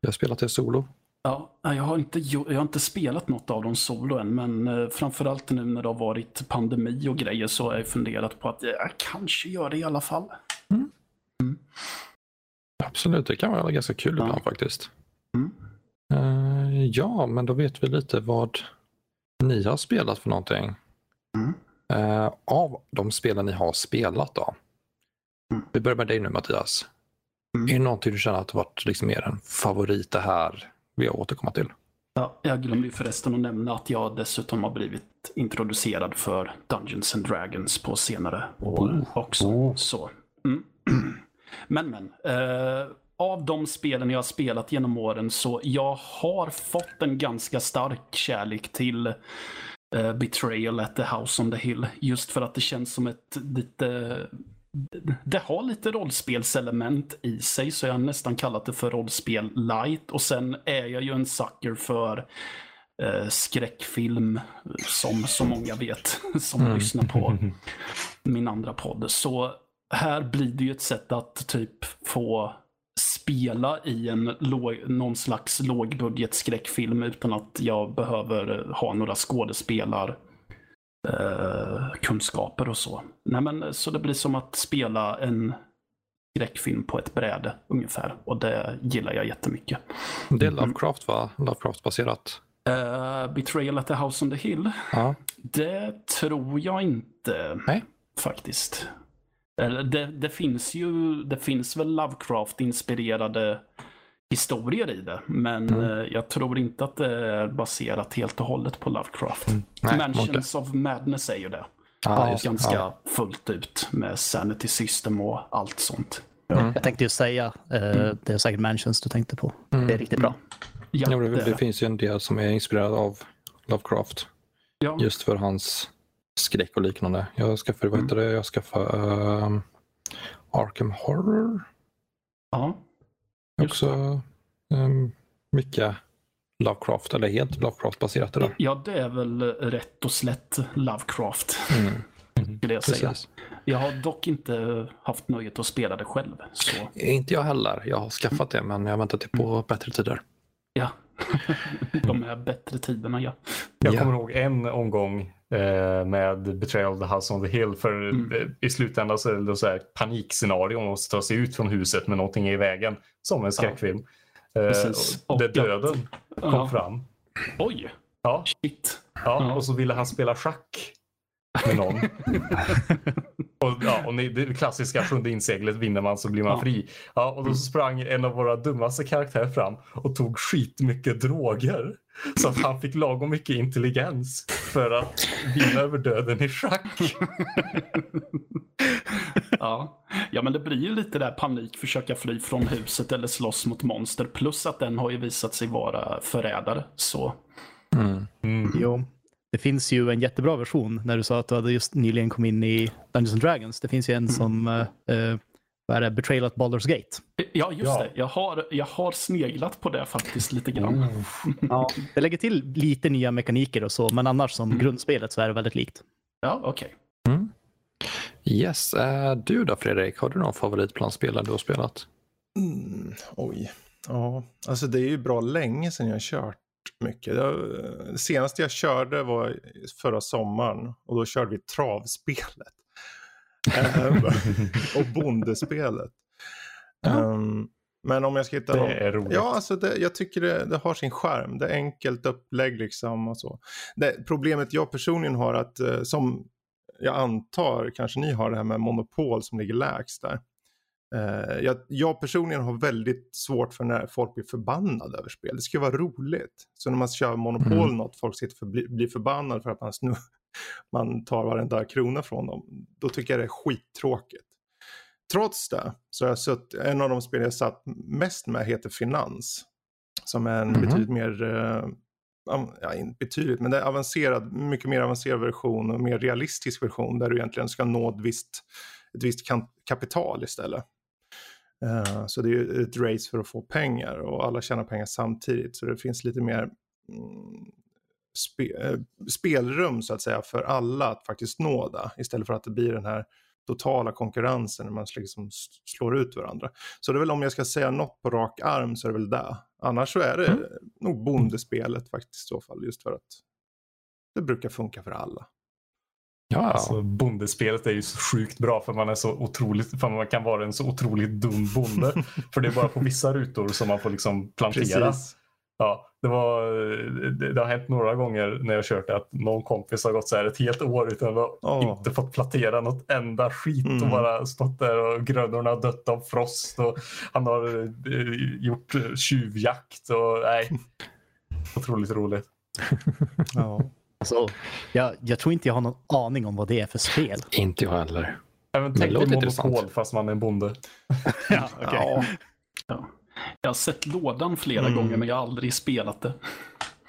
Jag har spelat det solo. Ja, jag har, inte, jag har inte spelat något av dem solo än, men eh, framförallt nu när det har varit pandemi och grejer så har jag funderat på att jag kanske gör det i alla fall. Absolut, det kan vara ganska kul Ja. ibland faktiskt. Mm. Eh, ja, men då vet vi lite vad ni har spelat för någonting. Mm. Eh, av de spelen ni har spelat då. Mm. Vi börjar med dig nu Mattias. Mm. Är det någonting du känner att det varit liksom mer en favorit det här vill jag återkomma till? Ja, jag glömde ju förresten att nämna att jag dessutom har blivit introducerad för Dungeons and Dragons på senare år också. Oh. Så. Mm. [clears throat] Men men. Eh, av de spelen jag har spelat genom åren så jag har fått en ganska stark kärlek till eh, Betrayal at the House on the Hill. Just för att det känns som ett lite det har lite rollspelselement i sig så jag har nästan kallat det för rollspel light och sen är jag ju en sucker för eh, skräckfilm som så många vet [laughs] som Mm. lyssnar på [laughs] min andra podd. Så här blir det ju ett sätt att typ få spela i en låg, någon slags lågbudget skräckfilm utan att jag behöver ha några skådespelar eh, kunskaper och så. Nej, men, så det blir som att spela en skräckfilm på ett bräde ungefär. Och det gillar jag jättemycket. Det är Mm. Lovecraft va? Lovecraft-baserat. Uh, Betrayal at the House on the Hill. Ja. Det tror jag inte Nej. faktiskt. Eller det, det finns ju, det finns väl Lovecraft-inspirerade historier i det. Men Mm. eh, jag tror inte att det är baserat helt och hållet på Lovecraft. Nej, Mansions of Madness är ju det. Ja, just det. Ganska Ja. fullt ut med Sanity System och allt sånt. Mm. Jag tänkte ju säga, eh, det är säkert Mansions du tänkte på. Mm. Det är riktigt bra. Ja, Jo, det, det finns ju en del som är inspirerad av Lovecraft. Ja. Just för hans skräck och liknande. Jag skaffade, vad Mm. heter det, jag skaffade ehm, Arkham Horror. ja. Också um, mycket Lovecraft, eller helt Lovecraft-baserat det där. ja, det är väl rätt och slätt Lovecraft. Mm. [laughs] Skulle jag säga. Precis. Jag har dock inte haft nöjet att spela det själv. Så Inte jag heller. Jag har skaffat det men jag väntar till på bättre tider. ja, [laughs] de här bättre tiderna ja. Jag Ja. kommer ihåg en omgång med Betrayal of the House on the Hill. För Mm. eh, i slutändan så är det så här panikscenario. Man måste ta sig ut från huset med någonting i vägen. Som en skräckfilm. Eh, Precis. och där döden kom Ja. fram. Oj, Ja, shit. ja, Ja. och så ville han spela schack med någon. [laughs] och, ja, och det klassiska sjunde inseglet vinner man så blir man Ja. fri. Ja, och då sprang en av våra dummaste karaktärer fram och tog skitmycket droger. Så att han fick lagom mycket intelligens för att vinna över döden i schack. [laughs] Ja. ja, men det blir ju lite där panik, försöka fly från huset eller slåss mot monster. Plus att den har ju visat sig vara förrädare. Så Mm. Mm. Jo. Det finns ju en jättebra version när du sa att du hade just nyligen kommit in i Dungeons and Dragons. Det finns ju en som eh, eh, vad är det, Betrayal at Baldur's Gate. ja, just Ja. det. Jag har, jag har sneglat på det faktiskt lite grann. [laughs] Ja. Det lägger till lite nya mekaniker och så, men annars som Mm. grundspelet så är det väldigt likt. Ja, okej. Mm. Yes, eh, du då Fredrik, har du någon favorit bland spelen du har spelat? Mm, oj. Ja, alltså det är ju bra länge sedan jag har kört mycket. Jag, det senaste jag körde var förra sommaren och då körde vi travspelet. Ehm, och bondespelet. Ehm, men om jag ska hitta Det någon... är roligt. Ja, alltså det, jag tycker det, det har sin skärm. Det är enkelt upplägg liksom och så. Det, problemet jag personligen har att, eh, som jag antar kanske ni har det här med monopol som ligger lägst där. Eh, jag, jag personligen har väldigt svårt för när folk blir förbannade över spel. Det ska vara roligt. Så när man kör monopol Mm. något, folk sitter för, bli, blir förbannade för att man, snu, man tar varenda krona från dem. Då tycker jag det är skittråkigt. trots det så har jag suttit, en av de spel jag satt mest med heter Finans. Som är en Mhm. betydligt mer, eh, ja inte betydligt, men det är avancerad, mycket mer avancerad version och mer realistisk version där du egentligen ska nå ett visst, ett visst kapital istället. Eh, så det är ju ett race för att få pengar och alla tjänar pengar samtidigt. Så det finns lite mer mm, spe, eh, spelrum så att säga för alla att faktiskt nå det. Istället för att det blir den här totala konkurrensen när man liksom slår ut varandra. Så det är väl om jag ska säga något på rak arm så är det väl det. Annars så är det Mm. nog bondespelet faktiskt i så fall. Just för att det brukar funka för alla. Ja, Alltså, bondespelet är ju så sjukt bra för man är så otroligt, för man kan vara en så otroligt dum bonde. [laughs] för det är bara på vissa rutor som man får liksom plantera. Precis. Ja, det, var, det, det har hänt några gånger när jag kört det att någon kompis har gått så här ett helt år utan att Åh. inte fått plantera något enda skit och Mm. bara stått där och grödorna har dött av frost och han har eh, gjort tjuvjakt och nej. [laughs] Otroligt roligt. [laughs] Ja. Alltså, jag, jag tror inte jag har någon aning om vad det är för spel. inte jag heller. Även tänk dig monopol fast man är en bonde. [laughs] ja, Ja. Ja. Jag har sett lådan flera Mm. gånger men jag har aldrig spelat det.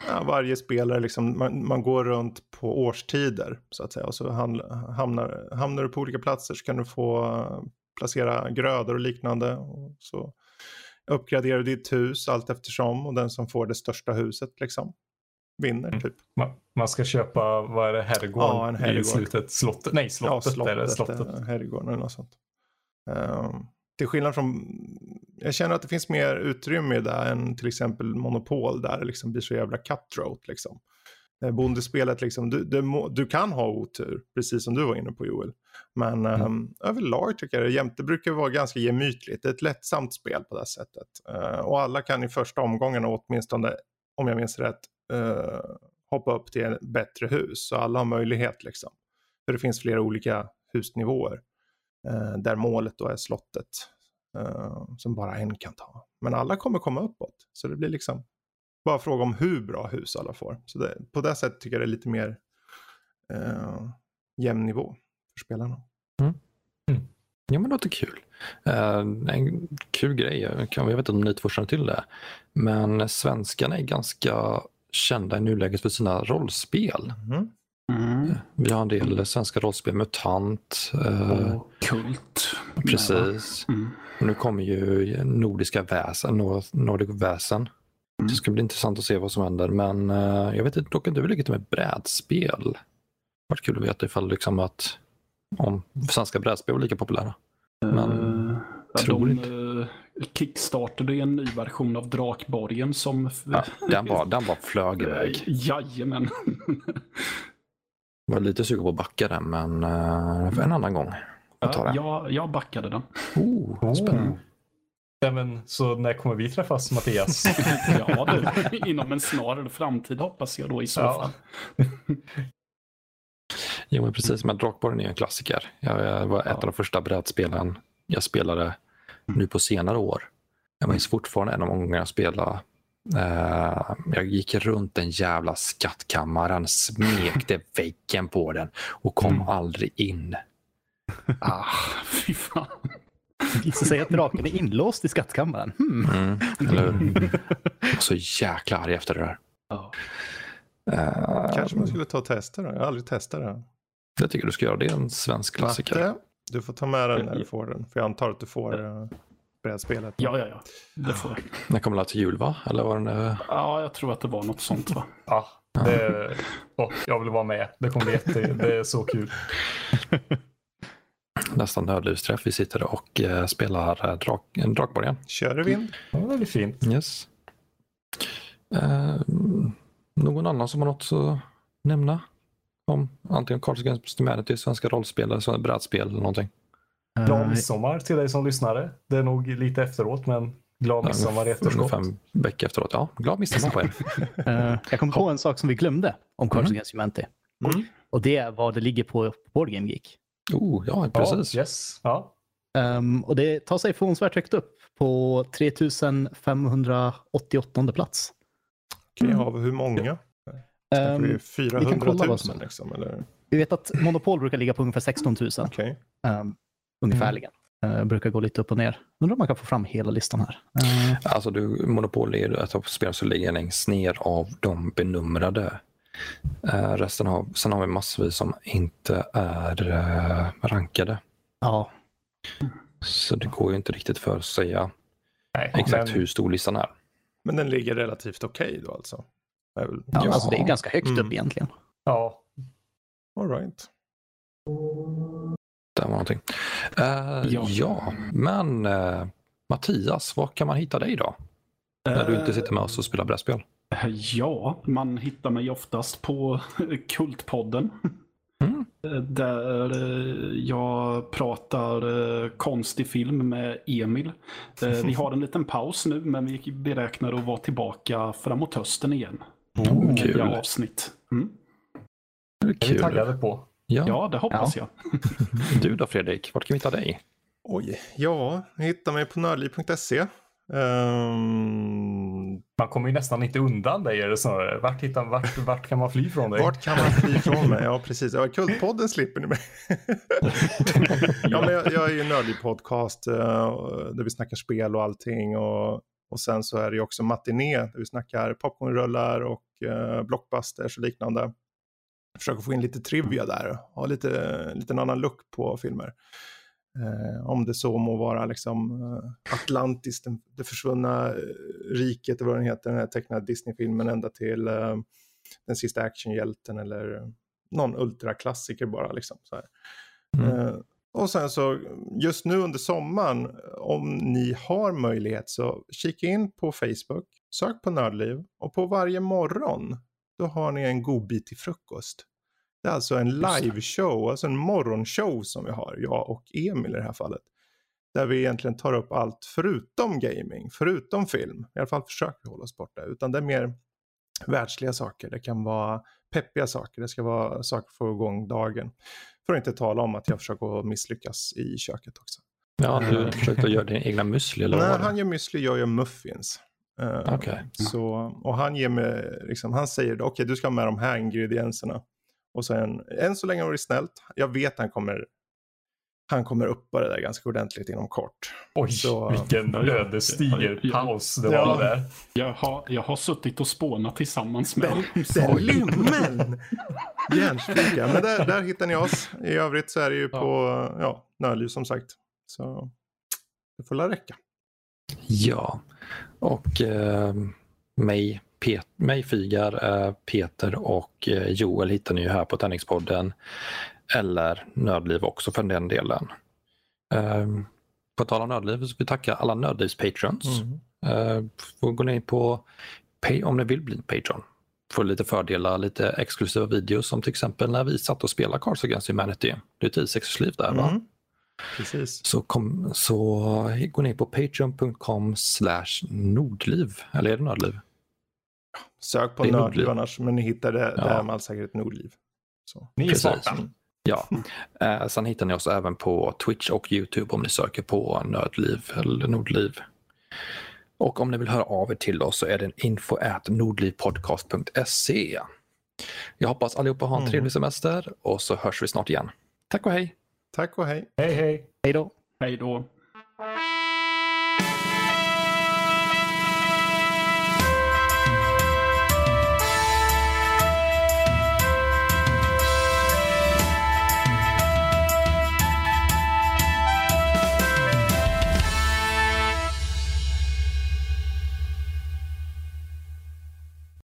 Ja, varje spelare, liksom, man, man går runt på årstider så att säga. Och så hamnar, hamnar, du på olika platser så kan du få eh, placera grödor och liknande. Och så uppgraderar du ditt hus allt eftersom. Och den som får det största huset liksom vinner Mm. typ. Man, man ska köpa, vad är det, herrgården Ja, en i herrgård. slutet? Slottet? Nej, slottet, ja, slottet, är det. Slottet. eh, herrgården eller något sånt. Ehm, till skillnad från, jag känner att det finns mer utrymme där än till exempel Monopol där det liksom blir så jävla cutthroat liksom. Eh, Bondespelet liksom, du, du, du kan ha otur, precis som du var inne på Joel. Men ehm, överlag tycker jag det jämte brukar vara ganska gemytligt. Det är ett lättsamt spel på det sättet. Eh, och alla kan i första omgången åtminstone, om jag minns rätt, eh, hoppa upp till ett bättre hus. Så alla har möjlighet liksom. För det finns flera olika husnivåer. Eh, där målet då är slottet. Eh, som bara en kan ta. Men alla kommer komma uppåt. Så det blir liksom bara fråga om hur bra hus alla får. Så det, på det sättet tycker jag det är lite mer eh, jämn nivå för spelarna. Ja, men det låter kul. Eh, en kul grej, jag, vet inte om ni två känner till det, men svenskarna är ganska kända i nuläget för sina rollspel. Mhm. Mm. Vi har en del svenska rollspel, MUTANT, eh, Kult. precis. Mm. Och nu kommer ju Nordiska väsen, Nord- Nordic väsen. Mm. Det ska bli intressant att se vad som händer, men eh, jag vet inte, dock inte hur det ligger till med brädspel. Det varit kul att veta ifall liksom att om svenska brädspel var lika populära. Men Eh, ja, tror de inte. uh, kickstartade en ny version av Drakborgen som... Ja, den, var, den var flög iväg. Jajamän. [laughs] Jag var lite sugen på att backa den, men eh, för en annan gång. Jag tar Ja, det. jag, jag backade den. Oh, spännande. Oh. Ja, men, så när kommer vi träffas Mattias? [laughs] Ja, det, inom en snar framtid hoppas jag då i så Ja. fall. [laughs] Jo, men precis. Men Drakborgen är en klassiker. Jag, jag var ett av de första brädspelen jag spelade nu på senare år. Jag minns fortfarande en av de gångerna jag spelade. Eh, jag gick runt den jävla skattkammaren, smekte [laughs] väggen på den och kom Mm. aldrig in. [laughs] Ah, fy fan. Visar sig att draken är inlåst i skattkammaren. Hmm. Mm, [laughs] så jäkla arg efter det där. Ja. Eh, Kanske man skulle ta och testa det. Jag har aldrig testat det. Jag tycker du ska göra det. Det är en svensk klassiker. Matte, du får ta med den när du får den. För jag antar att du får uh, brädspelet. ja, ja, ja. Det får jag. Den kommer väl till jul, va? Eller var den... Ja, jag tror att det var något sånt va? [laughs] ja, det, åh, jag vill vara med. Det kommer bli jätte, det är så kul. [laughs] nästan nödlivsträff. Vi sitter och eh, spelar eh, drak, en Drakborgen. Kör i vind. Ja, det blir fint. Yes. Eh, någon annan som har något att nämna? Om antingen Cards Against Humanity, svenska rollspel eller så- brädspel eller någonting. Glad Eh, midsommar till dig som lyssnare. Det är nog lite efteråt, men glad midsommar i efterskott. En vecka efteråt. Ja, glad midsommar på er. [laughs] eh, jag kom på en sak som vi glömde om Cards Mhm. Against Humanity. Mm. Och det är vad det ligger på Board Game Geek. Oh, ja, Ja, precis. yes. Ja. Ehm, och det tar sig förvånansvärt högt upp på 3588 plats. Okej, Mm. har vi hur många? Ehm, vi 400 kolla 000 vad som är. liksom, eller? vi vet att Monopol brukar ligga på ungefär 16 000 Okej. ehm, ungefärligen. Eh, brukar gå lite upp och ner. Undrar om man kan få fram hela listan här. Eh, Alltså du, Monopol är ju ett av spel som ligger längst ner av de benumrade. Eh, resten har, sen har vi massvis som inte är eh, rankade. ja, Så det går ju inte riktigt för att säga Nej, exakt men- hur stor listan är. Men den ligger relativt okej då alltså? Är väl- ja, Ja. Alltså det är ganska högt Mm. upp egentligen. Ja, All right. Det var någonting. Eh, ja. Ja. men eh, Mattias, var kan man hitta dig då? När du inte sitter med oss och spelar brädspel? Eh, Ja, man hittar mig oftast på [laughs] Kultpodden. Mm. Eh, Där eh, jag pratar eh, konstig film med Emil. Eh, Vi har en liten paus nu, men vi beräknar att vara tillbaka framåt hösten igen. Oh, kul. Avsnitt. Mm. Det är vi taggade på. Ja. Ja, det hoppas jag. [laughs] Du då Fredrik, vart kan vi hitta dig? Oj, ja, ni hittar mig på nördliv.se. Ehm, Man kommer ju nästan inte undan dig är det snarare. Vart, hittar, vart, vart kan man fly från dig? vart kan man fly ifrån mig? Ja, precis. Ja, Kultpodden slipper ni mig. [laughs] ja, men jag, jag är ju en nördig podcast eh, där vi snackar spel och allting. Och, och sen så är det ju också matiné där vi snackar popcornrullar och uh, blockbusters och liknande. Försöker få in lite trivia där. Ha lite, lite en annan look på filmer. Eh, om det så må vara liksom eh, Atlantis, den, det försvunna eh, riket, eller vad den heter, den här tecknade Disney-filmen ända till eh, den sista actionhjälten eller någon ultraklassiker bara. Liksom, så. Mm. Eh, och sen så just nu under sommaren, om ni har möjlighet så kika in på Facebook, sök på Nördliv och på varje morgon då har ni en god bit till frukost. Det är alltså en liveshow, alltså en morgonshow som vi har, jag och Emil i det här fallet. Där vi egentligen tar upp allt förutom gaming, förutom film. I alla fall försöker vi hålla oss borta. Utan det är mer världsliga saker. Det kan vara peppiga saker. Det ska vara saker för att få igång dagen. För att inte tala om att jag försöker misslyckas i köket också. Ja, du försökte göra din egna [laughs] müsli eller Nej, han gör müsli, jag gör muffins. Eh, Okej. så, och han ger mig, liksom, han säger okej du ska ha med de här ingredienserna. Och sen, än så länge var det snällt. Jag vet han kommer, han kommer uppa det där ganska ordentligt inom kort. Oj, Så- vilken ödesdiger paus det var Ja. där. Jag har, jag har suttit och spånat tillsammans med Den, honom. den lymmen! Järnspika. Men där, där hittar ni oss. I övrigt så är det ju Ja. på ja, Nördliv som sagt. Så det får la räcka. Ja, och eh, mig, Pet, mig Figar, eh, Peter och eh, Joel hittar ni ju här på Tärningspodden. Eller Nördliv också för den delen. Eh, på tal om Nördliv så vill vi tacka alla Nördlivs patrons. Eh, får gå ner på Pay om ni vill bli Patreon. Få lite fördelar, lite exklusiva videos som till exempel när vi satt och spelade Cards Against Humanity. Det är ett isexklusivt där va? Mm. Precis. Så, kom, så gå ner på patreon.com slash nordliv. Eller är det nördliv? Sök på Det Nordliv. annars. Men ni hittar det Ja. där med all säkerhet Nordliv. Så. Ni är smarta. Ja. Eh, sen hittar ni oss även på Twitch och Youtube om ni söker på nördliv eller nordliv. Och om ni vill höra av er till oss så är det info at nordlivpodcast.se. Jag hoppas allihopa har en Mm. trevlig semester och så hörs vi snart igen. Tack och hej! Tack och hej. Hej hej. Hej då. Hej då.